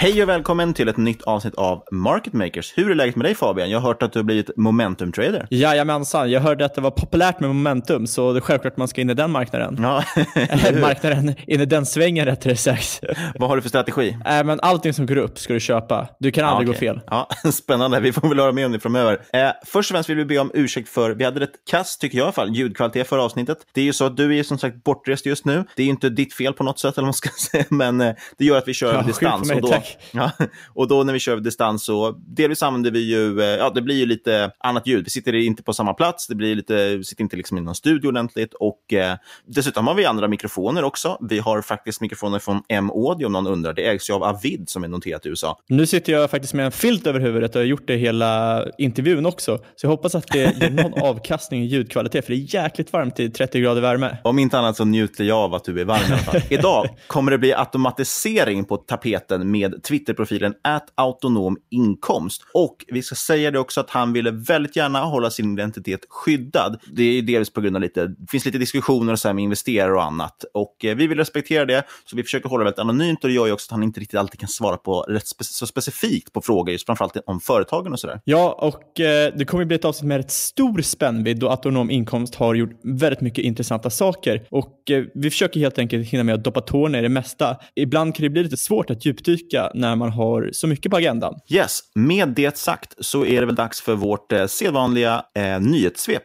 Hej och välkommen till ett nytt avsnitt av Market Makers. Hur är läget med dig Fabian? Jag har hört att du har blivit momentum-trader. Jajamensan, jag hörde att det var populärt med momentum, så det är självklart man ska in i den marknaden. Ja, Eller marknaden, in i den svängen rättare sagt. Vad har du för strategi? Äh, men allting som går upp ska du köpa. Du kan aldrig Ja, gå okej. fel. Ja, spännande, vi får väl höra mer om det framöver. Eh, först och främst vill vi be om ursäkt för, vi hade ett kast, tycker jag i alla fall, ljudkvalitet förra avsnittet. Det är ju så att du är som sagt bortrest just nu. Det är ju inte ditt fel på något sätt, eller vad man ska säga, men eh, det gör att vi kör Ja, över distans. mig, och, då, tack. Ja, och då när vi kör distans så delvis använder vi ju, eh, ja det blir ju lite annat ljud. Vi sitter inte på samma plats, det blir lite, vi sitter inte liksom i någon studio ordentligt och eh, dessutom har vi andra mikrofoner också. Vi har faktiskt mikrofoner från M-Audio om någon undrar. Det ägs ju av Avid som är noterat i USA. Nu sitter jag faktiskt med en filt över huvudet och har gjort det hela intervjun också. Så jag hoppas att det ger någon avkastning i ljudkvalitet, för det är jäkligt varmt i 30 grader värme. Om inte annat så njuter jag av att du är varm i alla fall. Idag kommer det bli automatisering på tapeten med Twitterprofilen autonom inkomst. Och vi ska säga det också att han ville väldigt gärna hålla sin identitet skyddad. Det är delvis på grund av lite, det finns lite diskussioner och så här med investerare och annat. Och eh, vi vill respektera det, så vi försöker hålla det väldigt anonymt och det gör ju också att han inte riktigt alltid kan svara på rätt spe så specifikt på frågor, just framförallt om företagen och sådär. Ja, och eh, det kommer bli ett avsnitt med rätt stor spännvidd då Autonom Inkomst har gjort väldigt mycket intressanta saker. Och eh, vi försöker helt enkelt hinna med att doppa tårna i det mesta. Ibland kan det bli lite svårt att djupdyka när man har så mycket på agendan. Yes, med det sagt så är det väl dags för vårt eh, sedvanliga eh, nyhetssvep.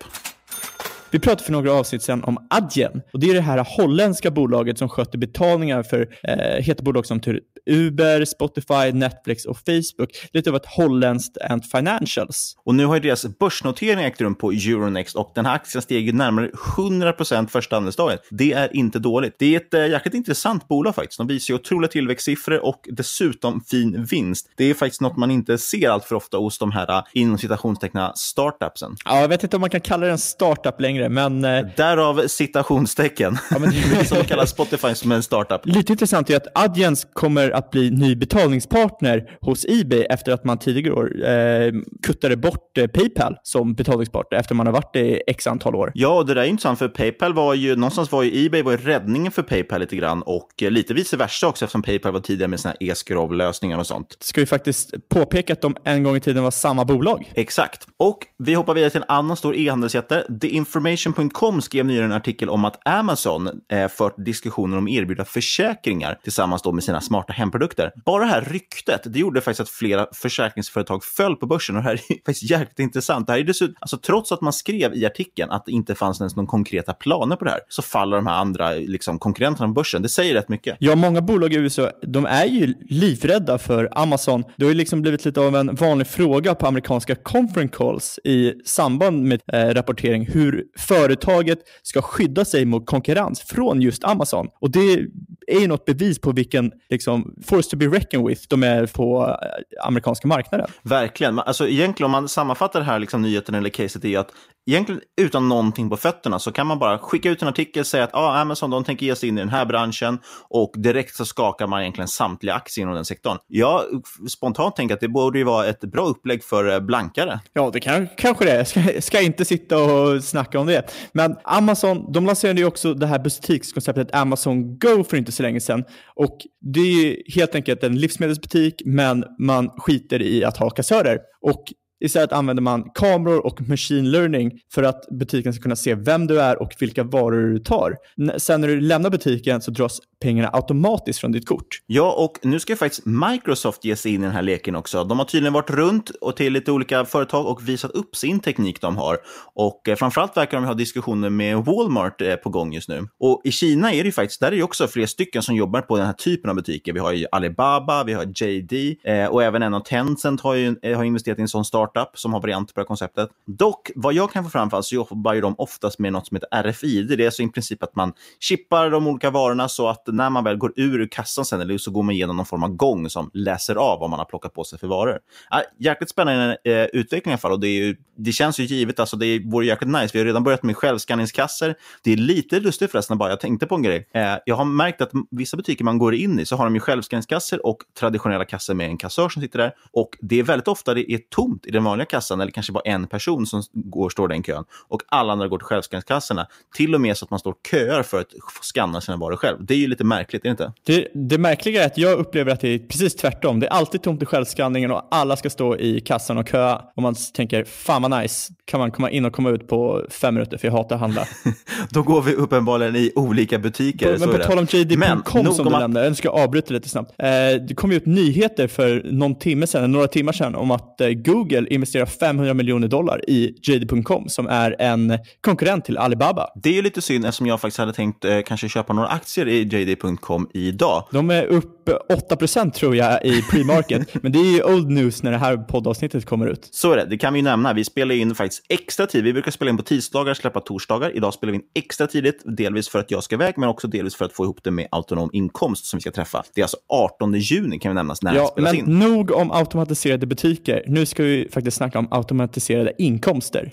Vi pratade för några avsnitt sedan om Adyen. Och det är det här holländska bolaget som sköter betalningar för eh, heta bolag som Uber, Spotify, Netflix och Facebook. Lite av ett holländskt Ant Financials. Och nu har ju deras börsnotering ägt rum på Euronext och den här aktien steg närmare 100% första handelsdagen. Det är inte dåligt. Det är ett äh, jäkligt intressant bolag faktiskt. De visar ju otroliga tillväxtsiffror och dessutom fin vinst. Det är faktiskt något man inte ser allt för ofta hos de här äh, inom citationsteckna startupsen. Ja, jag vet inte om man kan kalla det en startup längre, men... Eh, Därav citationstecken. Ja, men som att kalla Spotify som en startup. Lite intressant är att Adjens kommer att bli ny betalningspartner hos Ebay efter att man tidigare år eh, kuttade bort eh, Paypal som betalningspartner efter man har varit det i x antal år. Ja, och det där är intressant för Paypal var ju, någonstans var ju Ebay var ju räddningen för Paypal lite grann och eh, lite vice versa också eftersom Paypal var tidigare med sina e-scroll-lösningar och sånt. Ska vi faktiskt påpeka att de en gång i tiden var samma bolag? Exakt. Och vi hoppar vidare till en annan stor e-handelsjätte. TheInformation.com skrev nyligen en artikel om att Amazon eh, fört diskussioner om erbjuda försäkringar tillsammans då med sina smarta hemprodukter. Bara det här ryktet, det gjorde faktiskt att flera försäkringsföretag föll på börsen och det här är faktiskt jäkligt intressant. Det här är dessutom, alltså trots att man skrev i artikeln att det inte fanns ens någon konkreta planer på det här, så faller de här andra liksom, konkurrenterna på börsen. Det säger rätt mycket. Ja, många bolag i USA, de är ju livrädda för Amazon. Det har ju liksom blivit lite av en vanlig fråga på amerikanska conference calls i samband med eh, rapportering hur företaget ska skydda sig mot konkurrens från just Amazon. Och det är ju något bevis på vilken liksom, force to be reckoned with de är på eh, amerikanska marknaden. Verkligen. Alltså, egentligen om man sammanfattar det här liksom, nyheten eller caset är att egentligen utan någonting på fötterna så kan man bara skicka ut en artikel säga att ah, Amazon de tänker ge sig in i den här branschen och direkt så skakar man egentligen samtliga aktier inom den sektorn. Jag spontant tänker att det borde ju vara ett bra upplägg för eh, blankare. Ja, det kan, kanske det är. Ska, ska inte sitta och snacka om det. Men Amazon, de lanserade ju också det här butikskonceptet Amazon Go för inte så länge sedan. Och det är helt enkelt en livsmedelsbutik, men man skiter i att ha kassörer. Och Istället använder man kameror och machine learning för att butiken ska kunna se vem du är och vilka varor du tar. Sen när du lämnar butiken så dras pengarna automatiskt från ditt kort. Ja, och nu ska faktiskt Microsoft ge sig in i den här leken också. De har tydligen varit runt och till lite olika företag och visat upp sin teknik de har. Och eh, framförallt verkar de ha diskussioner med Walmart eh, på gång just nu. Och i Kina är det ju faktiskt, där är det också flera stycken som jobbar på den här typen av butiker. Vi har ju Alibaba, vi har JD eh, och även en av Tencent har, ju, eh, har investerat i en sån startup som har varianter på det här konceptet. Dock, vad jag kan få fram så jobbar ju de oftast med något som heter RFID. Det är alltså i princip att man chippar de olika varorna så att när man väl går ur kassan sen, eller så går man igenom någon form av gång som läser av vad man har plockat på sig för varor. Äh, jäkligt spännande eh, utveckling i alla fall och det, är ju, det känns ju givet, alltså det vore jäkligt nice. Vi har redan börjat med självskanningskasser. Det är lite lustigt förresten bara, jag tänkte på en grej. Eh, jag har märkt att vissa butiker man går in i så har de ju självskanningskasser och traditionella kassor med en kassör som sitter där. Och det är väldigt ofta det är tomt i den vanliga kassan, eller kanske bara en person som går, står i den kön. Och alla andra går till självskanningskassorna. Till och med så att man står köer för att skanna sina varor själv. Det är ju lite märkligt, är det inte? Det, det märkliga är att jag upplever att det är precis tvärtom. Det är alltid tomt i självskanningen och alla ska stå i kassan och köa. Och man tänker, fan vad nice, kan man komma in och komma ut på fem minuter för jag hatar att handla. Då går vi uppenbarligen i olika butiker. Men på tal om JD.com som du man... nämnde, jag ska avbryta lite snabbt. Eh, det kom ju ut nyheter för någon timme sedan, några timmar sedan, om att eh, Google investerar 500 miljoner dollar i JD.com som är en konkurrent till Alibaba. Det är ju lite synd eftersom jag faktiskt hade tänkt eh, kanske köpa några aktier i JD.com idag. De är upp 8% tror jag i pre-market, men det är ju old news när det här poddavsnittet kommer ut. Så är det, det kan vi ju nämna. Vi spelar in faktiskt extra tid. Vi brukar spela in på tisdagar, släppa torsdagar. Idag spelar vi in extra tidigt, delvis för att jag ska iväg, men också delvis för att få ihop det med autonom inkomst som vi ska träffa. Det är alltså 18 juni kan vi nämnas när ja, det spelas men in. Nog om automatiserade butiker. Nu ska vi faktiskt snacka om automatiserade inkomster.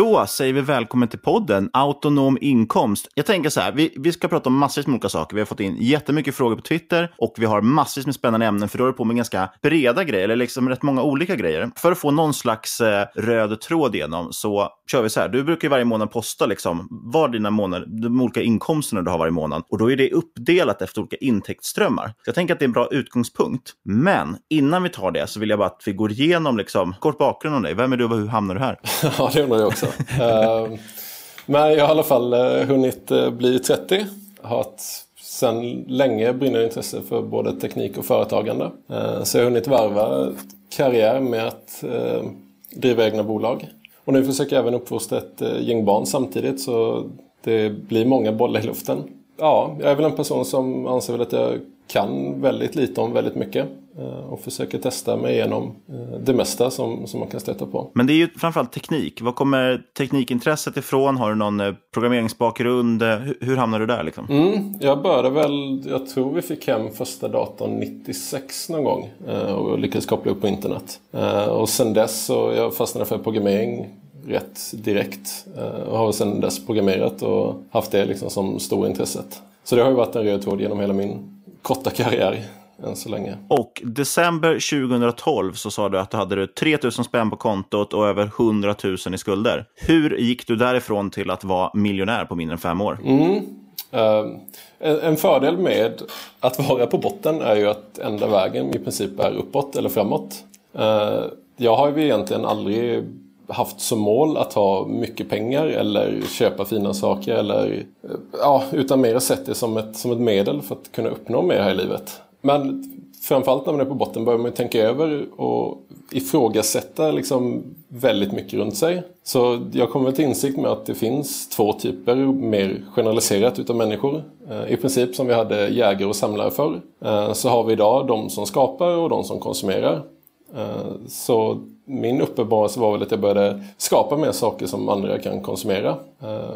Då säger vi välkommen till podden Autonom inkomst. Jag tänker så här, vi, vi ska prata om massvis med olika saker. Vi har fått in jättemycket frågor på Twitter och vi har massvis med spännande ämnen för då är det på med ganska breda grejer, eller liksom rätt många olika grejer. För att få någon slags eh, röd tråd igenom så kör vi så här. Du brukar ju varje månad posta liksom var dina månader, de olika inkomsterna du har varje månad och då är det uppdelat efter olika intäktsströmmar. Så jag tänker att det är en bra utgångspunkt. Men innan vi tar det så vill jag bara att vi går igenom liksom kort bakgrund om dig. Vem är du och hur hamnar du här? ja, det undrar jag också. Eh, men jag har i alla fall eh, hunnit eh, bli 30. Har ett sedan länge brinnande intresse för både teknik och företagande. Så jag har hunnit varva karriär med att driva egna bolag. Och nu försöker jag även uppfostra ett gäng barn samtidigt så det blir många bollar i luften. Ja, jag är väl en person som anser väl att jag kan väldigt lite om väldigt mycket. Eh, och försöker testa mig igenom eh, det mesta som, som man kan stöta på. Men det är ju framförallt teknik. Var kommer teknikintresset ifrån? Har du någon eh, programmeringsbakgrund? Hur, hur hamnade du där? Liksom? Mm, jag började väl, jag tror vi fick hem första datorn 96 någon gång och lyckades koppla upp på internet. Och sen dess så jag fastnade för programmering rätt direkt och har sedan dess programmerat och haft det liksom som stora intresset. Så det har ju varit en röd tråd genom hela min korta karriär än så länge. Och december 2012 så sa du att du hade 3 000 spänn på kontot och över 100 000 i skulder. Hur gick du därifrån till att vara miljonär på mindre än fem år? Mm. Uh, en fördel med att vara på botten är ju att enda vägen i princip är uppåt eller framåt. Uh, jag har ju egentligen aldrig haft som mål att ha mycket pengar eller köpa fina saker eller ja, utan mer sett det som ett, som ett medel för att kunna uppnå mer här i livet. Men framförallt när man är på botten börjar man tänka över och ifrågasätta liksom väldigt mycket runt sig. Så jag kommer till insikt med att det finns två typer mer generaliserat utav människor. Eh, I princip som vi hade jägare och samlare förr eh, så har vi idag de som skapar och de som konsumerar. Eh, så min uppenbarelse var väl att jag började skapa mer saker som andra kan konsumera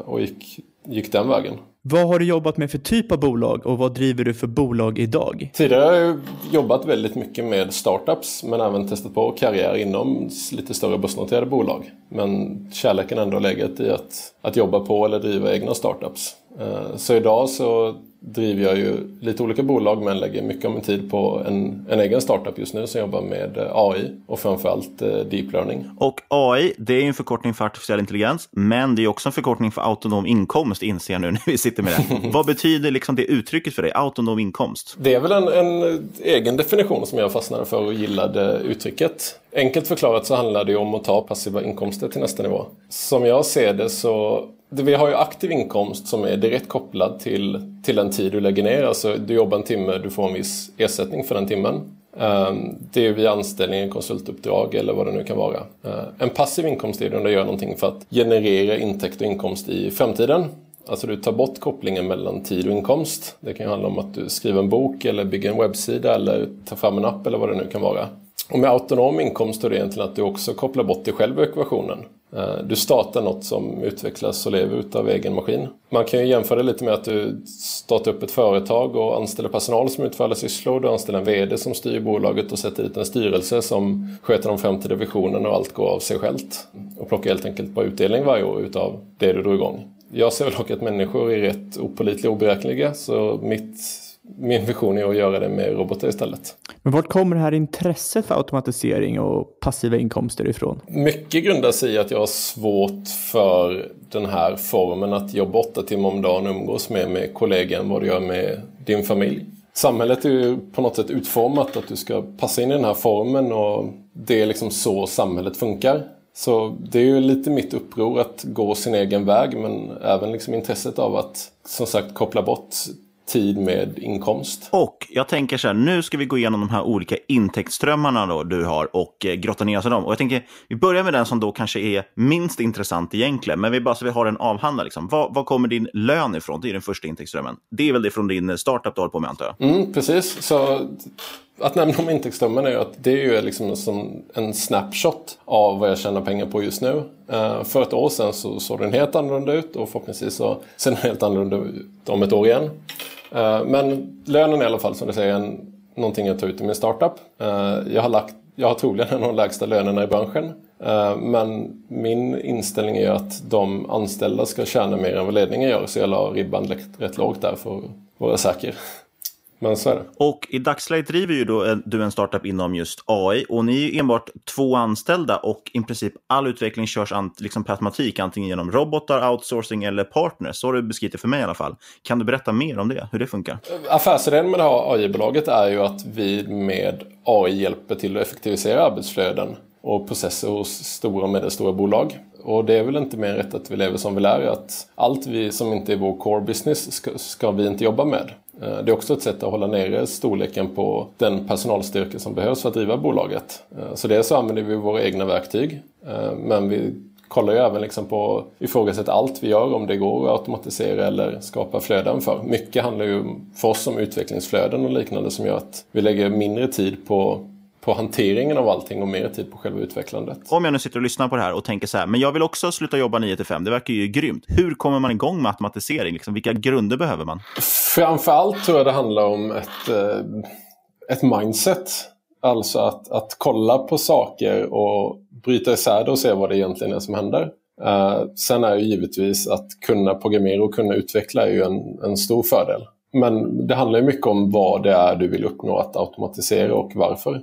och gick, gick den vägen. Vad har du jobbat med för typ av bolag och vad driver du för bolag idag? Tidigare har jag jobbat väldigt mycket med startups men även testat på karriär inom lite större börsnoterade bolag. Men kärleken ändå legat i att, att jobba på eller driva egna startups. Eh, så idag så driver jag ju lite olika bolag men lägger mycket av min tid på en, en egen startup just nu som jobbar med eh, AI och framförallt eh, deep learning. Och AI, det är en förkortning för artificiell intelligens, men det är också en förkortning för autonom inkomst, inser jag nu när vi sitter med det. Vad betyder liksom det uttrycket för dig, autonom inkomst? Det är väl en, en egen definition som jag fastnade för och gillade uttrycket. Enkelt förklarat så handlar det om att ta passiva inkomster till nästa nivå. Som jag ser det så vi har ju aktiv inkomst som är direkt kopplad till, till den tid du lägger ner. Alltså du jobbar en timme, du får en viss ersättning för den timmen. Ehm, det är via anställning, konsultuppdrag eller vad det nu kan vara. Ehm, en passiv inkomst är när du gör någonting för att generera intäkt och inkomst i framtiden. Alltså du tar bort kopplingen mellan tid och inkomst. Det kan ju handla om att du skriver en bok eller bygger en webbsida eller tar fram en app eller vad det nu kan vara. Och med autonom inkomst är det egentligen att du också kopplar bort dig själv i ekvationen. Eh, du startar något som utvecklas och lever utav egen maskin. Man kan ju jämföra det lite med att du startar upp ett företag och anställer personal som utför alla sysslor. Du anställer en VD som styr bolaget och sätter dit en styrelse som sköter de framtida visionerna och allt går av sig självt. Och plockar helt enkelt på utdelning varje år utav det du drog igång. Jag ser väl dock att människor är rätt opolitliga och oberäkneliga så mitt min vision är att göra det med robotar istället. Men vart kommer det här intresset för automatisering och passiva inkomster ifrån? Mycket grundar sig i att jag har svårt för den här formen att jobba åtta timmar om dagen och umgås med, med kollegor än vad du gör med din familj. Samhället är ju på något sätt utformat att du ska passa in i den här formen och det är liksom så samhället funkar. Så det är ju lite mitt uppror att gå sin egen väg men även liksom intresset av att som sagt koppla bort tid med inkomst. Och jag tänker så här, nu ska vi gå igenom de här olika intäktsströmmarna då du har och eh, grotta ner oss i dem. Och jag tänker, vi börjar med den som då kanske är minst intressant egentligen, men vi bara så vi har den avhandlad. Liksom. Var, var kommer din lön ifrån? Det är den första intäktsströmmen. Det är väl det från din startup du håller på med antar jag? Mm, precis. Så att nämna om intäktsströmmen är ju att det är ju liksom som en snapshot av vad jag tjänar pengar på just nu. Uh, för ett år sedan så såg den helt annorlunda ut och förhoppningsvis så ser den helt annorlunda ut om ett år igen. Eh, men lönen är i alla fall som du säger en, någonting jag tar ut i min startup. Eh, jag, har lagt, jag har troligen en av de lägsta lönerna i branschen. Eh, men min inställning är att de anställda ska tjäna mer än vad ledningen gör så jag la ribban rätt lågt där för att vara säker. Men så är det. Och i dagsläget driver ju då du en startup inom just AI och ni är enbart två anställda och i princip all utveckling körs liksom per automatik, antingen genom robotar, outsourcing eller partners. Så har du beskrivit det för mig i alla fall. Kan du berätta mer om det, hur det funkar? Affärsidén med det här AI-bolaget är ju att vi med AI hjälper till att effektivisera arbetsflöden och processer hos stora och medelstora bolag. Och det är väl inte mer rätt att vi lever som vi lär, att allt vi som inte är vår core business ska, ska vi inte jobba med. Eh, det är också ett sätt att hålla nere storleken på den personalstyrka som behövs för att driva bolaget. Eh, så dels så använder vi våra egna verktyg, eh, men vi kollar ju även liksom på ifrågasätta allt vi gör, om det går att automatisera eller skapa flöden för. Mycket handlar ju för oss om utvecklingsflöden och liknande som gör att vi lägger mindre tid på på hanteringen av allting och mer tid på själva utvecklandet. Om jag nu sitter och lyssnar på det här och tänker så här, men jag vill också sluta jobba 9 till 5, det verkar ju grymt. Hur kommer man igång med automatisering? Liksom, vilka grunder behöver man? Framförallt tror jag det handlar om ett, eh, ett mindset. Alltså att, att kolla på saker och bryta isär det och se vad det egentligen är som händer. Uh, sen är ju givetvis att kunna programmera och kunna utveckla är ju en, en stor fördel. Men det handlar ju mycket om vad det är du vill uppnå att automatisera och varför.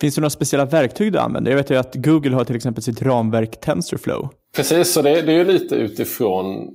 Finns det några speciella verktyg du använder? Jag vet ju att Google har till exempel sitt ramverk TensorFlow. Precis, så det, det är ju lite utifrån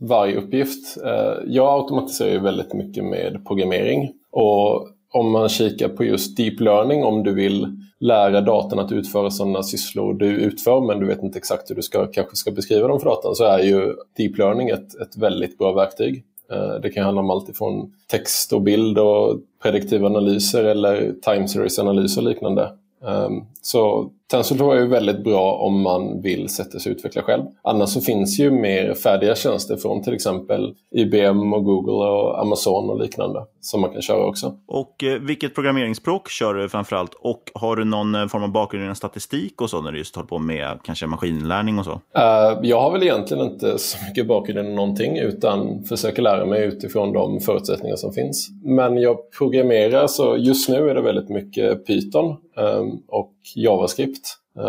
varje uppgift. Eh, jag automatiserar ju väldigt mycket med programmering. Och om man kikar på just deep learning, om du vill lära datorn att utföra sådana sysslor du utför men du vet inte exakt hur du ska, kanske ska beskriva dem för datorn så är ju deep learning ett, ett väldigt bra verktyg. Eh, det kan handla om allt ifrån text och bild och prediktiva analyser eller time series analys och liknande. Ehm, så TensorFlow är ju väldigt bra om man vill sätta sig och utveckla själv. Annars så finns ju mer färdiga tjänster från till exempel IBM och Google och Amazon och liknande som man kan köra också. Och eh, vilket programmeringsspråk kör du framförallt? Och har du någon eh, form av bakgrund inom statistik och så när du just håller på med kanske maskinlärning och så? Uh, jag har väl egentligen inte så mycket bakgrund i någonting utan försöker lära mig utifrån de förutsättningar som finns. Men jag programmerar så just nu är det väldigt mycket Python um, och JavaScript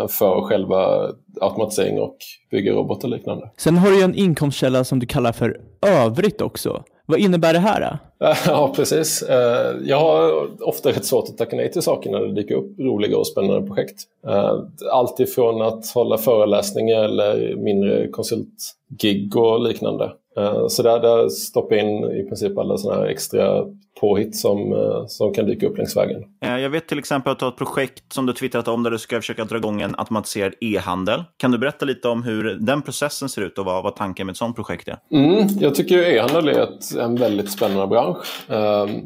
för själva automatisering och bygga robotar och liknande. Sen har du en inkomstkälla som du kallar för övrigt också. Vad innebär det här? Ja, precis. Eh, jag har ofta rätt svårt att tacka nej till saker när det dyker upp roliga och spännande projekt. Eh, allt ifrån att hålla föreläsningar eller mindre konsultgig och liknande. Så där, där stoppar jag in i princip alla sådana här extra påhitt som, eh, som kan dyka upp längs vägen. Eh, jag vet till exempel att du har ett projekt som du twittrat om där du ska försöka dra igång en automatiserad e-handel. Kan du berätta lite om hur den processen ser ut och vad, vad tanken med ett sådant projekt är? Mm, jag tycker e-handel är ett, en väldigt spännande bransch. Uh,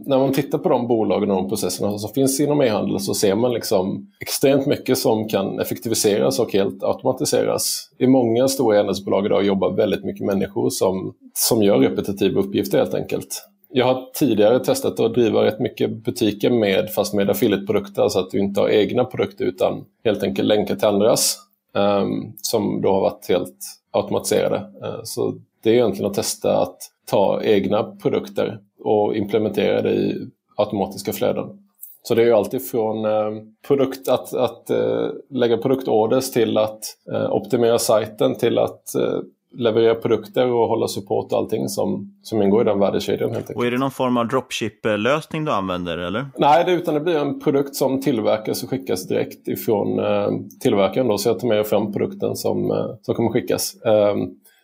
när man tittar på de bolagen och de processerna som finns inom e-handel så ser man liksom extremt mycket som kan effektiviseras och helt automatiseras. I många stora e-handelsbolag idag jobbar väldigt mycket människor som, som gör repetitiva uppgifter helt enkelt. Jag har tidigare testat att driva rätt mycket butiker med, fast med affiliate-produkter, alltså att du inte har egna produkter utan helt enkelt länkar till andras. Um, som då har varit helt automatiserade. Uh, så det är egentligen att testa att ta egna produkter och implementera det i automatiska flöden. Så det är ju alltid från uh, produkt, att, att uh, lägga produktorders till att optimera sajten till att leverera produkter och hålla support och allting som, som ingår i den värdekedjan. Helt och är det någon form av dropship-lösning du använder? eller? Nej, det, utan det blir en produkt som tillverkas och skickas direkt ifrån eh, tillverkaren. Då, så jag tar med fram produkten som, eh, som kommer skickas. Eh,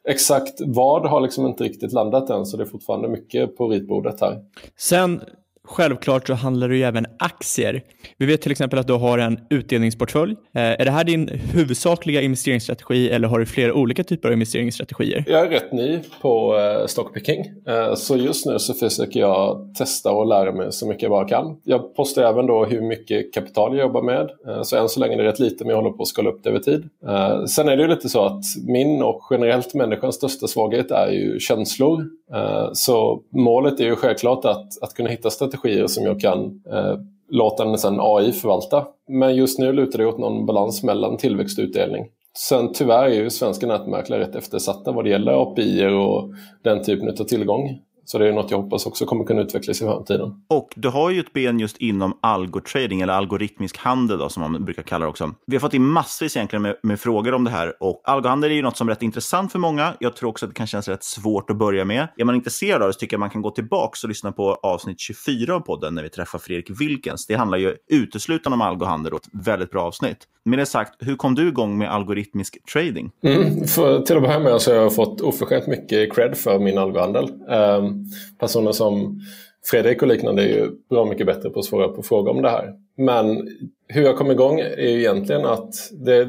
exakt vad har liksom inte riktigt landat än, så det är fortfarande mycket på ritbordet här. Sen Självklart så handlar det ju även aktier. Vi vet till exempel att du har en utdelningsportfölj. Eh, är det här din huvudsakliga investeringsstrategi eller har du flera olika typer av investeringsstrategier? Jag är rätt ny på eh, stockpicking. Eh, så just nu så försöker jag testa och lära mig så mycket jag bara kan. Jag postar även då hur mycket kapital jag jobbar med. Eh, så än så länge är det rätt lite men jag håller på att skala upp det över tid. Eh, sen är det ju lite så att min och generellt människans största svaghet är ju känslor. Eh, så målet är ju självklart att, att kunna hitta strategier som jag kan eh, låta en AI förvalta. Men just nu lutar det åt någon balans mellan tillväxt och utdelning. Sen tyvärr är ju svenska nätmäklare rätt eftersatta vad det gäller API och den typen av tillgång. Så det är något jag hoppas också kommer kunna utvecklas i framtiden. Och du har ju ett ben just inom algotrading, eller algoritmisk handel då, som man brukar kalla det också. Vi har fått in massvis egentligen med, med frågor om det här och algohandel är ju något som är rätt intressant för många. Jag tror också att det kan kännas rätt svårt att börja med. Är man intresserad av det så tycker jag man kan gå tillbaka och lyssna på avsnitt 24 av podden när vi träffar Fredrik Wilkens. Det handlar ju uteslutande om algohandel och ett väldigt bra avsnitt. Med det sagt, hur kom du igång med algoritmisk trading? Mm, för, till att börja med så har jag fått oförtjänt mycket cred för min algohandel. Um, personer som Fredrik och liknande är ju bra mycket bättre på att svara på frågor om det här. Men hur jag kom igång är ju egentligen att det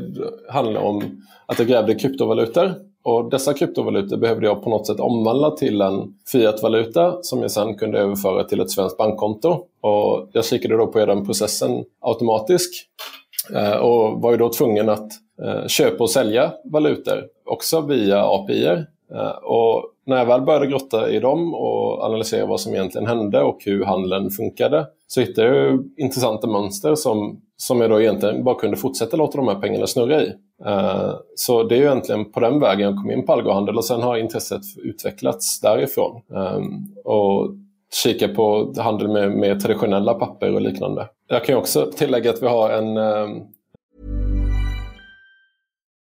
handlar om att jag grävde kryptovalutor. Och dessa kryptovalutor behövde jag på något sätt omvandla till en fiatvaluta som jag sen kunde överföra till ett svenskt bankkonto. Och jag kikade då på den processen automatiskt eh, och var ju då tvungen att eh, köpa och sälja valutor också via API. Eh, och när jag väl började grotta i dem och analysera vad som egentligen hände och hur handeln funkade så hittade jag intressanta mönster som, som jag då egentligen bara kunde fortsätta låta de här pengarna snurra i. Eh, så det är ju egentligen på den vägen jag kom in på algohandel och sen har intresset utvecklats därifrån. Ehm, och kika på handel med, med traditionella papper och liknande. Jag kan också tillägga att vi har en ehm,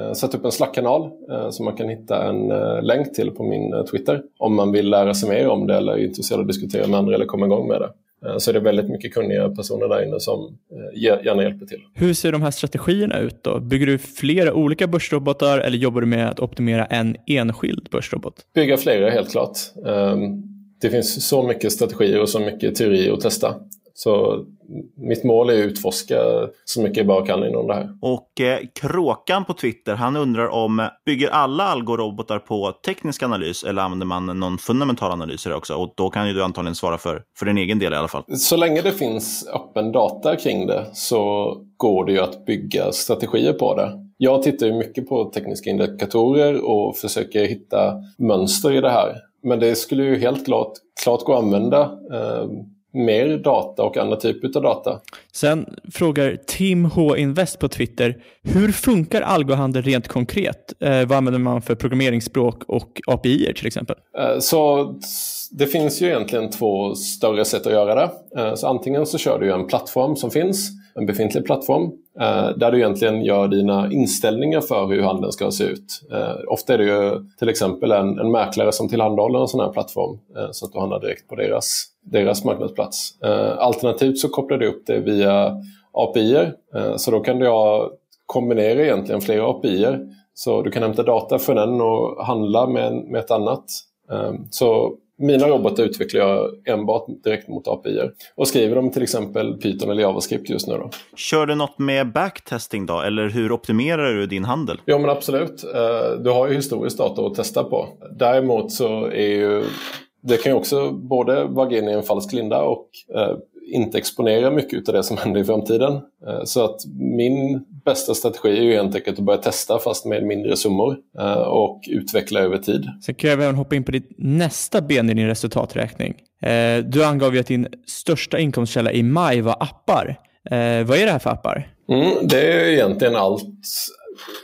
Eh, Sätt upp en Slack-kanal eh, som man kan hitta en eh, länk till på min Twitter om man vill lära sig mer om det eller är intresserad av att diskutera med andra eller komma igång med det. Så är det väldigt mycket kunniga personer där inne som gärna hjälper till. Hur ser de här strategierna ut då? Bygger du flera olika börsrobotar eller jobbar du med att optimera en enskild börsrobot? Bygga flera helt klart. Ehm, Det finns så mycket strategier och så mycket teori att testa. Så mitt mål är att utforska så mycket jag bara kan inom det här. Och eh, Kråkan på Twitter, han undrar om bygger alla algorobotar på teknisk analys eller använder man någon fundamental analys också? Och då kan ju du antagligen svara för, för din egen del i alla fall. Så länge det finns öppen data kring det så går det ju att bygga strategier på det. Jag tittar ju mycket på tekniska indikatorer och försöker hitta mönster i det här. Men det skulle ju helt klart, klart gå att använda eh, mer data och andra typer av data. Sen frågar Tim H Invest på Twitter, hur funkar algohandel rent konkret? Eh, vad använder man för programmeringsspråk och API till exempel? Eh, Så det finns ju egentligen två större sätt att göra det. Eh, Så antingen så kör du en plattform som finns, en befintlig plattform, eh, där du egentligen gör dina inställningar för hur handeln ska se ut. Eh, Ofta är det ju till exempel en, en mäklare som tillhandahåller en sån här plattform eh, så att du handlar direkt på deras, deras marknadsplats. Eh, Alternativt så kopplar du upp det via API-er. Eh, Så då kan du kombinera egentligen flera API-er. Så du kan hämta data från en och handla med, med ett annat. Eh, Så mina robotar utvecklar jag enbart direkt mot API-er och skriver dem till exempel Python eller JavaScript just nu. Då. Kör du något med backtesting då? Eller hur optimerar du din handel? Ja men absolut. Du har ju historisk data att testa på. Däremot så är ju det kan ju också både vara in i en falsk linda och eh, inte exponera mycket av det som händer i framtiden. Eh, så att min bästa strategi är ju helt enkelt att börja testa fast med mindre summor eh, och utveckla över tid. Sen kan jag även hoppa in på ditt nästa ben i din resultaträkning. Eh, du angav ju att din största inkomstkälla i maj var appar. Eh, vad är det här för appar? Mm, det är egentligen allt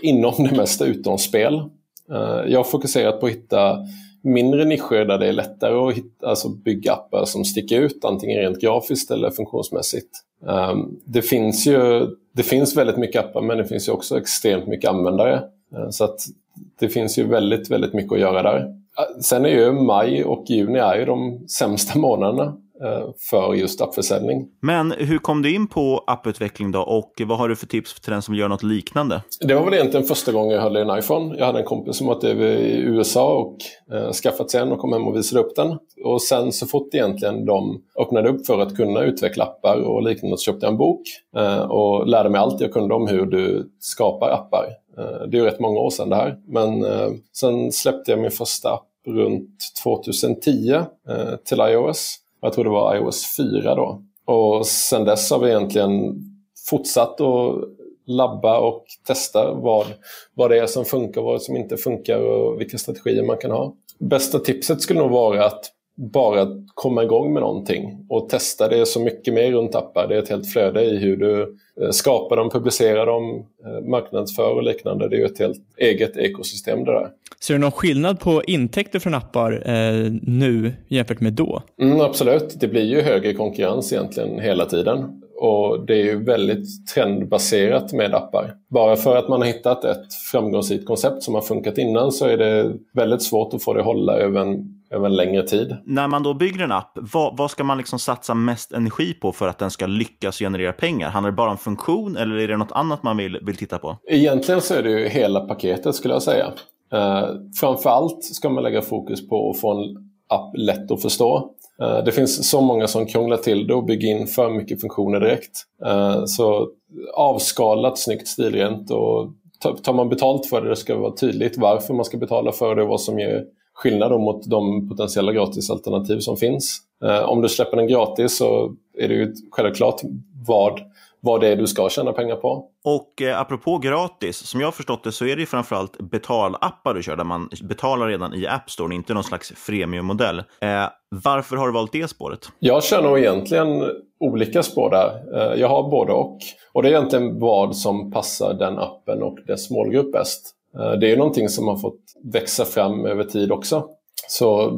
inom det mesta utom spel. Eh, Jag har fokuserat på att hitta mindre nischer där det är lättare att hitta, alltså bygga appar som sticker ut, antingen rent grafiskt eller funktionsmässigt. Um, Det finns ju det finns väldigt mycket appar men det finns ju också extremt mycket användare. Uh, Så att det finns ju väldigt, väldigt mycket att göra där. Uh, Sen är ju maj och juni är ju de sämsta månaderna eh, för just appförsäljning. Men hur kom du in på apputveckling då och vad har du för tips till den som gör något liknande? Det var väl egentligen första gången jag höll i en iPhone. Jag hade en kompis som varit i USA och eh, skaffat sig en och kom hem och visade upp den. Och sen så fort egentligen de öppnade upp för att kunna utveckla appar och liknande så köpte jag en bok eh, och lärde mig allt jag kunde om hur du skapar appar. Eh, det är ju rätt många år sedan det här. Men eh, sen släppte jag min första app runt 2010 eh, till iOS. Jag tror det var iOS 4 då. Och sen dess har vi egentligen fortsatt att labba och testa vad, vad det är som funkar och vad som inte funkar och vilka strategier man kan ha. Bästa tipset skulle nog vara att bara komma igång med någonting och testa. Det så mycket mer runt appar. Det är ett helt flöde i hur du eh, skapar dem, publicerar dem, eh, marknadsför och liknande. Det är ju ett helt eget ekosystem det där. Ser du någon skillnad på intäkter från appar eh, nu jämfört med då? Mm, absolut, det blir ju högre konkurrens egentligen hela tiden. Och det är ju väldigt trendbaserat med appar. Bara för att man har hittat ett framgångsrikt koncept som har funkat innan så är det väldigt svårt att få det att hålla över en, över en längre tid. När man då bygger en app, vad, vad ska man liksom satsa mest energi på för att den ska lyckas generera pengar? Handlar det bara om funktion eller är det något annat man vill, vill titta på? Egentligen så är det ju hela paketet skulle jag säga. Uh, framförallt ska man lägga fokus på att få en app lätt att förstå. Uh, det finns så många som krånglar till det och bygger in för mycket funktioner direkt. Uh, så avskalat, snyggt, stilrent och tar man betalt för det, det ska vara tydligt varför man ska betala för det och vad som ger skillnad mot de potentiella gratisalternativ som finns. Om du släpper den gratis så är det ju självklart vad vad det är du ska tjäna pengar på. Och eh, apropå gratis, som jag har förstått det så är det framförallt betalappar du kör där man betalar redan i App Store, inte någon slags freemiummodell. Eh, varför har du valt det spåret? Jag kör nog egentligen olika spår där. Eh, jag har både och. Och det är egentligen vad som passar den appen och dess målgrupp bäst. Eh, det är någonting som har fått växa fram över tid också. Så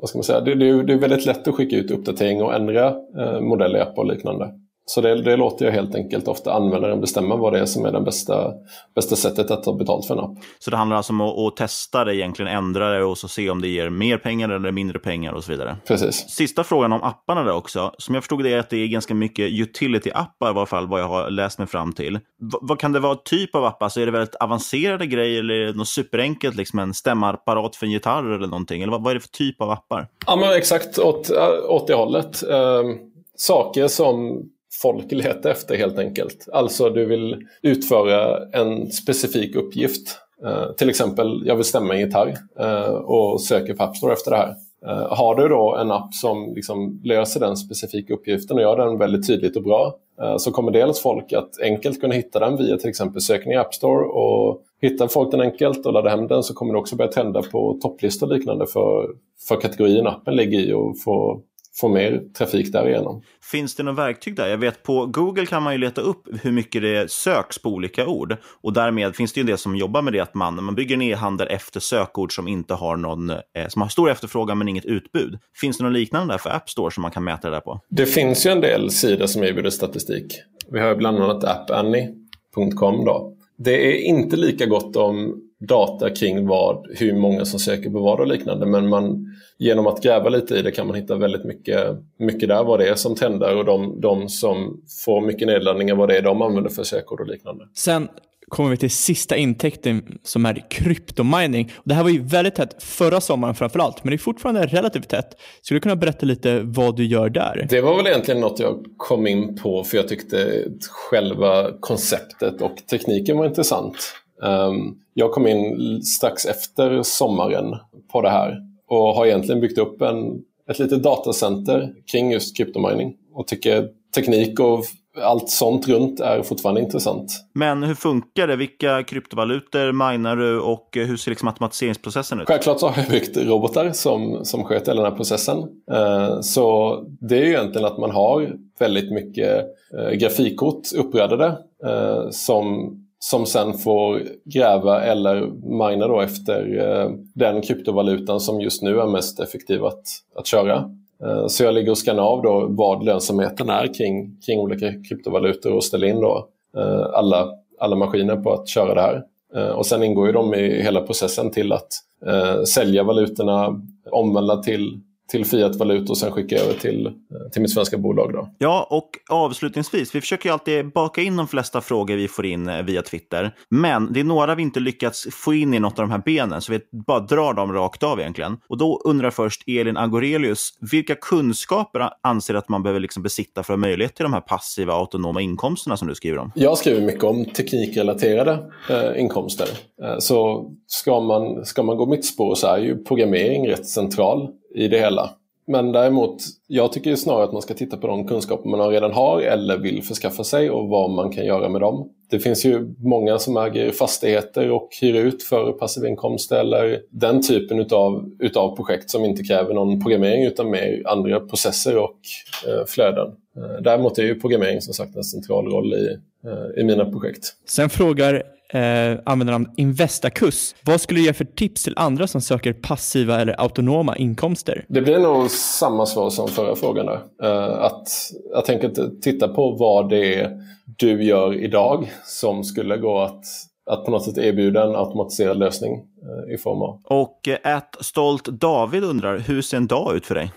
vad ska man säga? Det, det, det är väldigt lätt att skicka ut uppdatering och ändra eh, modell i appar och liknande. Så det, det, låter jag helt enkelt ofta användaren bestämma vad det är som är det bästa, bästa sättet att ta betalt för en app. Så det handlar alltså om att, att, testa det, egentligen ändra det och så se om det ger mer pengar eller mindre pengar och så vidare? Precis. Sista frågan om apparna där också. Som jag förstod det är att det är ganska mycket utility-appar i alla fall, vad jag har läst mig fram till. V vad kan det vara typ av appar? Så är det väldigt avancerade grejer eller är det något superenkelt, liksom en stämapparat för en gitarr eller någonting? Eller vad, vad är det för typ av appar? Ja, men exakt åt, åt det hållet. Um, saker som folk letar efter helt enkelt. Alltså du vill utföra en specifik uppgift. Eh, till exempel, jag vill stämma en gitarr eh, och söker på App Store efter det här. Eh, har du då en app som liksom löser den specifika uppgiften och gör den väldigt tydligt och bra eh, så kommer dels folk att enkelt kunna hitta den via till exempel sökning i App Store och hittar folk den enkelt och laddar hem den så kommer det också börja trenda på topplistor och liknande för, för kategorin appen ligger i och få få mer trafik därigenom. Finns det något verktyg där? Jag vet på Google kan man ju leta upp hur mycket det söks på olika ord. Och därmed finns det ju del som jobbar med det att man, man bygger en e-handel efter sökord som inte har någon, eh, som har stor efterfrågan men inget utbud. Finns det något liknande där för App Store som man kan mäta det där på? Det finns ju en del sidor som erbjuder statistik. Vi har bland annat appanny.com då. Det är inte lika gott om data kring vad, hur många som söker på vad och liknande. Men man, genom att gräva lite i det kan man hitta väldigt mycket, mycket där vad det är som trendar och de, de som får mycket nedladdningar vad det är de använder för sökord och liknande. Sen kommer vi till sista intäkten som är kryptomining. Det här var ju väldigt tätt förra sommaren framförallt, men det är fortfarande relativt tätt. Skulle du kunna berätta lite vad du gör där? Det var väl egentligen något jag kom in på för jag tyckte själva konceptet och tekniken var intressant. Um, jag kom in strax efter sommaren på det här och har egentligen byggt upp en, ett litet datacenter kring just kryptomining och tycker teknik och allt sånt runt är fortfarande intressant. Men hur funkar det? Vilka kryptovalutor minar du och hur ser liksom automatiseringsprocessen ut? Självklart så har jag byggt robotar som, som sköter hela den här processen. Uh, så det är ju egentligen att man har väldigt mycket uh, grafikkort uppraddade uh, som som sen får gräva eller mina då efter eh, den kryptovalutan som just nu är mest effektiv att, att köra. Eh, så jag ligger och skannar av då vad lönsamheten är kring, kring olika kryptovalutor och ställer in då eh, alla, alla maskiner på att köra det här. Eh, och sen ingår ju de i hela processen till att eh, sälja valutorna, omvandla till till fiatvaluta och sen skicka över till, till mitt svenska bolag. Då. Ja, och avslutningsvis, vi försöker ju alltid baka in de flesta frågor vi får in eh, via Twitter. Men det är några vi inte lyckats få in i något av de här benen, så vi bara drar dem rakt av egentligen. Och då undrar först Elin Agorelius, vilka kunskaper anser att man behöver liksom besitta för att ha möjlighet till de här passiva autonoma inkomsterna som du skriver om? Jag skriver mycket om teknikrelaterade eh, inkomster. Eh, så ska man, ska man gå mitt spår så är ju programmering rätt central i det hela. Men däremot, jag tycker snarare att man ska titta på de kunskaper man redan har eller vill förskaffa sig och vad man kan göra med dem. Det finns ju många som äger fastigheter och hyr ut för passiv inkomst eller den typen utav, utav projekt som inte kräver någon programmering utan mer andra processer och eh, flöden. Eh, däremot är ju programmering som sagt en central roll i, eh, i mina projekt. Sen frågar eh, användarnamn Investakus. Vad skulle du ge för tips till andra som söker passiva eller autonoma inkomster? Det blir nog samma svar som förra frågan. Där. Eh, att jag tänker titta på vad det är du gör idag som skulle gå att att på något sätt erbjuda en automatiserad lösning eh, i form av. Och ett eh, stolt David undrar, hur ser en dag ut för dig?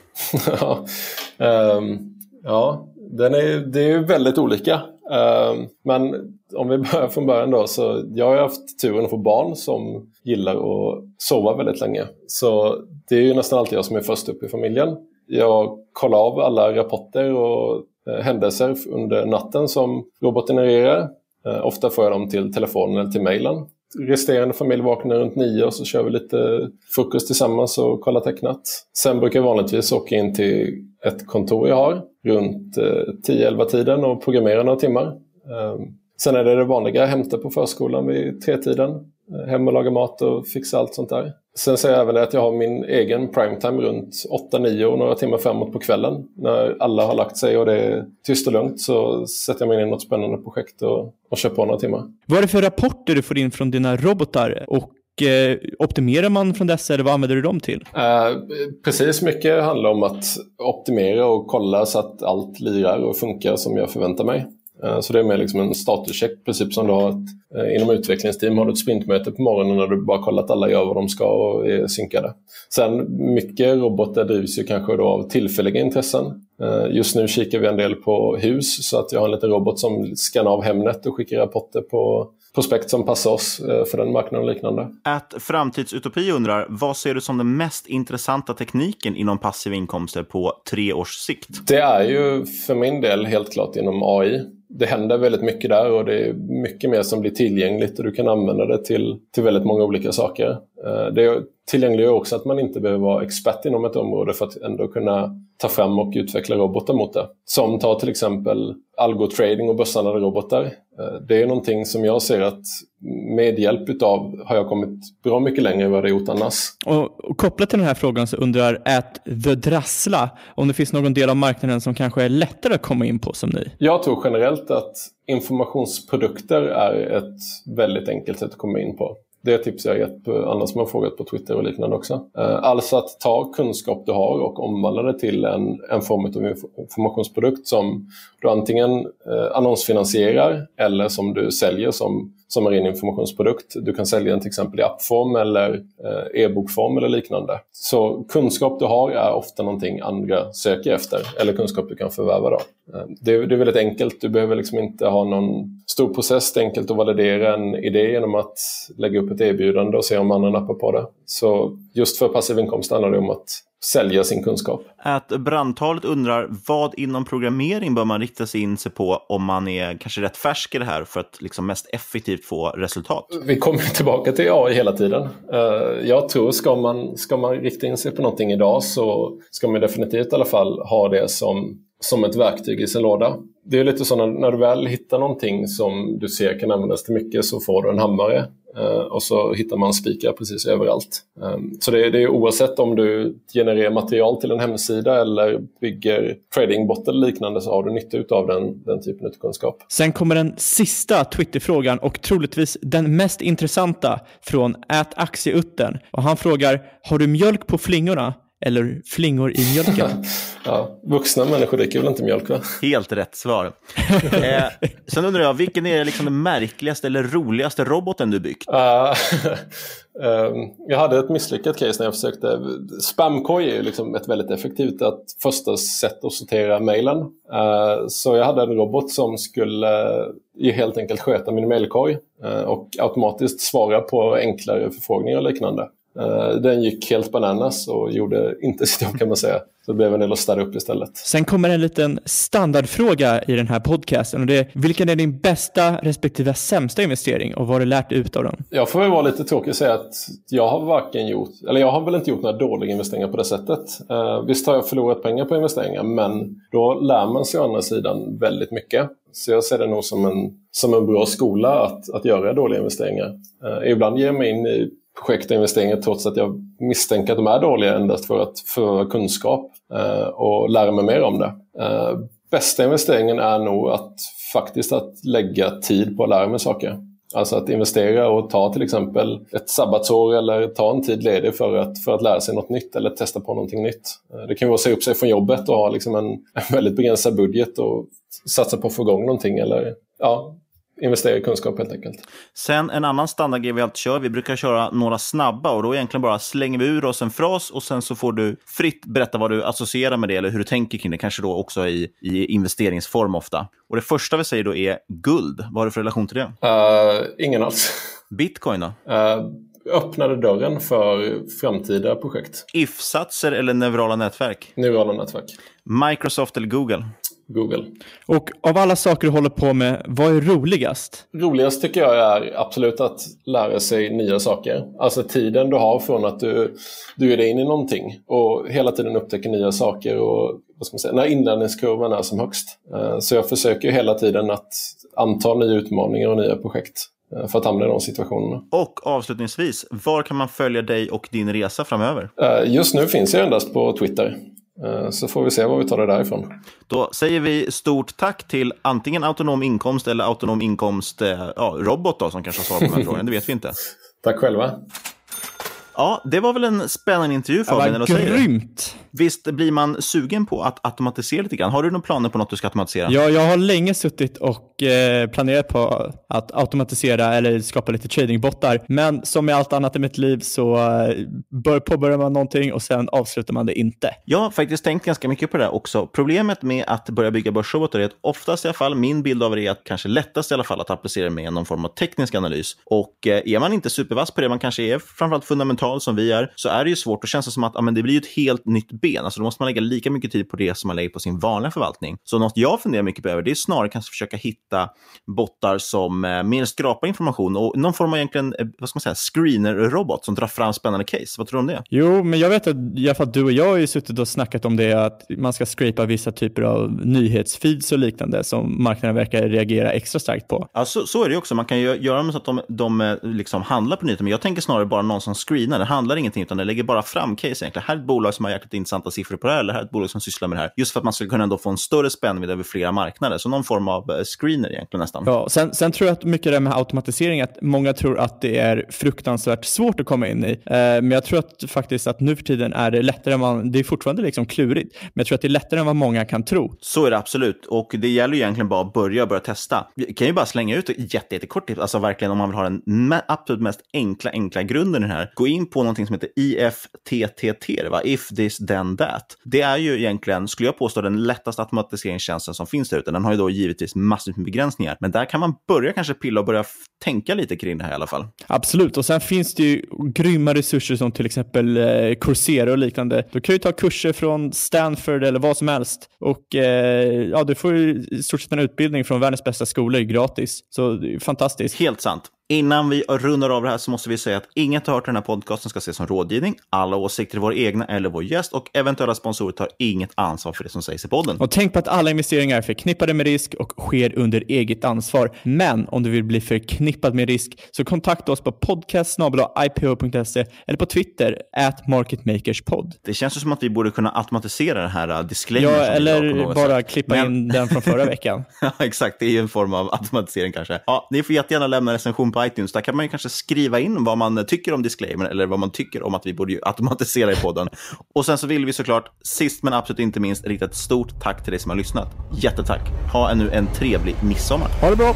um, ja, den är, det är ju väldigt olika. Ehm, men om vi börjar från början då, så jag har haft turen att få barn som gillar att sova väldigt länge. Så det är ju nästan alltid jag som är först upp i familjen. Jag kollar av alla rapporter och eh, händelser under natten som roboten genererar. Eh, ofta får jag dem till telefonen eller till mejlen. Resterande familj vaknar runt nio och så kör vi lite frukost tillsammans och kollar tecknat. Sen brukar jag vanligtvis åka in till ett kontor jag har runt eh, 10-11 tiden och programmera några timmar. Ehm, Sen är det det vanliga, hämta på förskolan vid tretiden, eh, hem och laga mat och fixa allt sånt där. Sen säger jag även att jag har min egen primetime runt 8-9 och några timmar framåt på kvällen. När alla har lagt sig och det är tyst och lugnt så sätter jag mig in i något spännande projekt och, och kör på några timmar. Vad är det för rapporter du får in från dina robotar? Och eh, optimerar man från dessa eller vad använder du dem till? Eh, precis mycket handlar om att optimera och kolla så att allt lirar och funkar som jag förväntar mig. Eh, så det är mer liksom en statuscheck, precis som du har ett, eh, inom utvecklingsteam har du ett sprintmöte på morgonen när du bara kollar att alla gör vad de ska och är synkade. Sen mycket robotar drivs ju kanske då av tillfälliga intressen. Eh, just nu kikar vi en del på hus så att jag har en liten robot som skannar av Hemnet och skickar rapporter på prospekt som passar oss för den marknaden och liknande. Att Framtidsutopi undrar, vad ser du som den mest intressanta tekniken inom passiva inkomster på tre års sikt? Det är ju för min del helt klart inom AI det händer väldigt mycket där och det är mycket mer som blir tillgängligt och du kan använda det till, till väldigt många olika saker. Eh, det tillgängliggör också att man inte behöver vara expert inom ett område för att ändå kunna ta fram och utveckla robotar mot det. Som tar till exempel algotrading och börshandlade robotar. Eh, det är någonting som jag ser att med hjälp utav har jag kommit bra mycket längre än vad jag gjort annars. Och, och kopplat till den här frågan så undrar att The Drassla om det finns någon del av marknaden som kanske är lättare att komma in på som ni? Jag tror generellt att informationsprodukter är ett väldigt enkelt sätt att komma in på. Det tips jag gett på andra som har frågat på Twitter och liknande också. Eh, alltså att ta kunskap du har och omvandla det till en, en form av informationsprodukt som du antingen eh, annonsfinansierar eller som du säljer som som är en informationsprodukt. Du kan sälja den till exempel i appform eller eh, e-bokform eller liknande. Så kunskap du har är ofta någonting andra söker efter eller kunskap du kan förvärva. Då. Eh, det, är, det är väldigt enkelt. Du behöver liksom inte ha någon stor process. Det är enkelt att validera en idé genom att lägga upp ett erbjudande och se om andra nappar på det. Så just för passiv inkomst handlar det om att sälja sin kunskap. Att brandtalet undrar vad inom programmering bör man rikta sig in sig på om man är kanske rätt färsk i det här för att liksom mest effektivt få resultat? Vi kommer tillbaka till AI hela tiden. Eh, jag tror ska man, ska man rikta in sig på någonting idag så ska man definitivt i alla fall ha det som, som ett verktyg i sin låda. Det är lite så när, när du väl hittar någonting som du ser kan användas till mycket så får du en hammare Eh, och så hittar man spikar precis överallt. Eh, så det, det är oavsett om du genererar material till en hemsida eller bygger tradingbot eller liknande så har du nytta av den, den typen av kunskap. Sen kommer den sista Twitterfrågan och troligtvis den mest intressanta från Aktieutten. Och han frågar, har du mjölk på flingorna? Eller flingor i mjölken? ja, vuxna människor dricker väl inte mjölk va? Helt rätt svar. eh, sen undrar jag, vilken är liksom den märkligaste eller roligaste roboten du byggt? Uh, um, jag hade ett misslyckat case när jag försökte. Spamkoj är ju liksom ett väldigt effektivt att första sätt att sortera mejlen. Uh, så jag hade en robot som skulle uh, helt enkelt sköta min mejlkorg och automatiskt svara på enklare förfrågningar och liknande. Eh, den gick helt bananas och gjorde inte sitt jobb kan man säga. Så det blev en del att städa upp istället. Sen kommer en liten standardfråga i den här podcasten och det är vilken är din bästa respektive sämsta investering och vad har du lärt ut av den? Jag får väl vara lite tråkig och säga att jag har varken gjort, eller jag har väl inte gjort några dåliga investeringar på det sättet. Uh, visst har jag förlorat pengar på investeringar men då lär man sig å andra sidan väldigt mycket. Så jag ser det nog som en, som en bra skola att, att göra dåliga investeringar. Uh, ibland ger jag mig in i projekt och investeringar trots att jag misstänker att de är dåliga endast för att få kunskap eh, och lära mig mer om det. Eh, bästa investeringen är nog att faktiskt att lägga tid på att lära mig saker. Alltså att investera och ta till exempel ett sabbatsår eller ta en tid ledig för att, för att lära sig något nytt eller testa på någonting nytt. Eh, det kan vara att säga upp sig från jobbet och ha liksom en, en väldigt begränsad budget och satsa på att få igång någonting eller ja, investera i kunskap helt enkelt. Sen en annan standardgrej vi alltid kör, vi brukar köra några snabba och då egentligen bara slänger vi ur oss en fras och sen så får du fritt berätta vad du associerar med det eller hur du tänker kring det, kanske då också i, i investeringsform ofta. Och det första vi säger då är guld. Vad har du för relation till det? Uh, ingen alls. Bitcoin då? Uh, öppnade dörren för framtida projekt. If-satser eller neurala nätverk? Neurala nätverk. Microsoft eller Google? Google. Och av alla saker du håller på med, vad är roligast? Roligast tycker jag är absolut att lära sig nya saker. Alltså tiden du har från att du, du ger dig in i någonting och hela tiden upptäcker nya saker och vad ska man säga, när inlärningskurvan är som högst. Eh, så jag försöker hela tiden att anta nya utmaningar och nya projekt eh, för att hamna i de situationerna. Och avslutningsvis, var kan man följa dig och din resa framöver? Eh, just nu finns jag endast på Twitter. Eh, så får vi se var vi tar det därifrån. Då säger vi stort tack till antingen Autonom Inkomst eller Autonom Inkomst eh, ja, Robot då, som kanske har svarat på den här frågan. Det vet vi inte. Tack själva. Ja, det var väl en spännande intervju Fabian, eller Grymt! Visst blir man sugen på att automatisera lite grann? Har du några planer på något du ska automatisera? Ja, jag har länge suttit och eh, planerat på att automatisera eller skapa lite tradingbottar. Men som med allt annat i mitt liv så eh, bör, påbörjar man någonting och sen avslutar man det inte. Jag har faktiskt tänkt ganska mycket på det där också. Problemet med att börja bygga börsrobotar är att oftast i alla fall, min bild av det är att kanske lättast i alla fall att applicera med någon form av teknisk analys. Och eh, är man inte supervass på det, man kanske är framförallt fundamental som vi är, så är det ju svårt. Då känns det som att ja, men det blir ett helt nytt ben. Alltså då måste man lägga lika mycket tid på det som man lägger på sin vanliga förvaltning. Så något jag funderar mycket på över, det är snarare kanske försöka hitta bottar som eh, mer skrapar information och någon form av egentligen, eh, vad ska man säga, screener-robot som drar fram spännande case. Vad tror du om det? Jo, men jag vet att i alla fall du och jag har ju suttit och snackat om det, att man ska scrapa vissa typer av nyhetsfeeds och liknande som marknaden verkar reagera extra starkt på. Ja, så, så är det också. Man kan ju göra så att de, de eh, liksom handlar på nyheter, men jag tänker snarare bara någon som screenar. Det handlar ingenting, utan det lägger bara fram case egentligen. Här är ett bolag som har jäkligt intressanta siffror på det här, eller här är ett bolag som sysslar med det här. Just för att man ska kunna ändå få en större spännvidd över flera marknader. Så någon form av eh, screener egentligen nästan. Ja, sen, sen tror jag att mycket det med automatisering, att många tror att det är fruktansvärt svårt att komma in i. Eh, men jag tror att faktiskt att nu för tiden är det lättare än man, det är fortfarande liksom klurigt, men jag tror att det är lättare än vad många kan tro. Så är det absolut, och det gäller ju egentligen bara att börja börja testa. Vi kan ju bara slänga ut ett jättekort tips, alltså verkligen om man vill ha den absolut mest enkla, enkla grunden i den här. Gå in på någonting som heter IFTTT, va? If this then that. Det är ju egentligen, skulle jag påstå, den lättaste automatiseringstjänsten som finns där ute. Den har ju då givetvis massivt med begränsningar, men där kan man börja kanske pilla och börja tänka lite kring det här i alla fall. Absolut, och sen finns det ju grymma resurser som till exempel eh, Coursera och liknande. Du kan ju ta kurser från Stanford eller vad som helst och eh, ja, du får ju i stort sett en utbildning från världens bästa skolor gratis. Så det är fantastiskt. Helt sant. Innan vi rundar av det här så måste vi säga att inget hört i den här podcasten ska ses som rådgivning. Alla åsikter är våra egna eller vår gäst och eventuella sponsorer tar inget ansvar för det som sägs i podden. Och tänk på att alla investeringar är förknippade med risk och sker under eget ansvar. Men om du vill bli förknippad med risk så kontakta oss på podcast.ipo.se eller på Twitter, at marketmakerspod. Det känns som att vi borde kunna automatisera den här uh, disclaimern. Ja, eller bara sätt. klippa Men... in den från förra veckan. ja, exakt. Det är ju en form av automatisering kanske. Ja, ni får jättegärna lämna recension på iTunes. Där kan man ju kanske skriva in vad man tycker om disclaimer eller vad man tycker om att vi borde automatisera i podden. Och sen så vill vi såklart, sist men absolut inte minst, rikta ett stort tack till dig som har lyssnat. Jättetack. Ha ännu en trevlig midsommar. Ha det bra!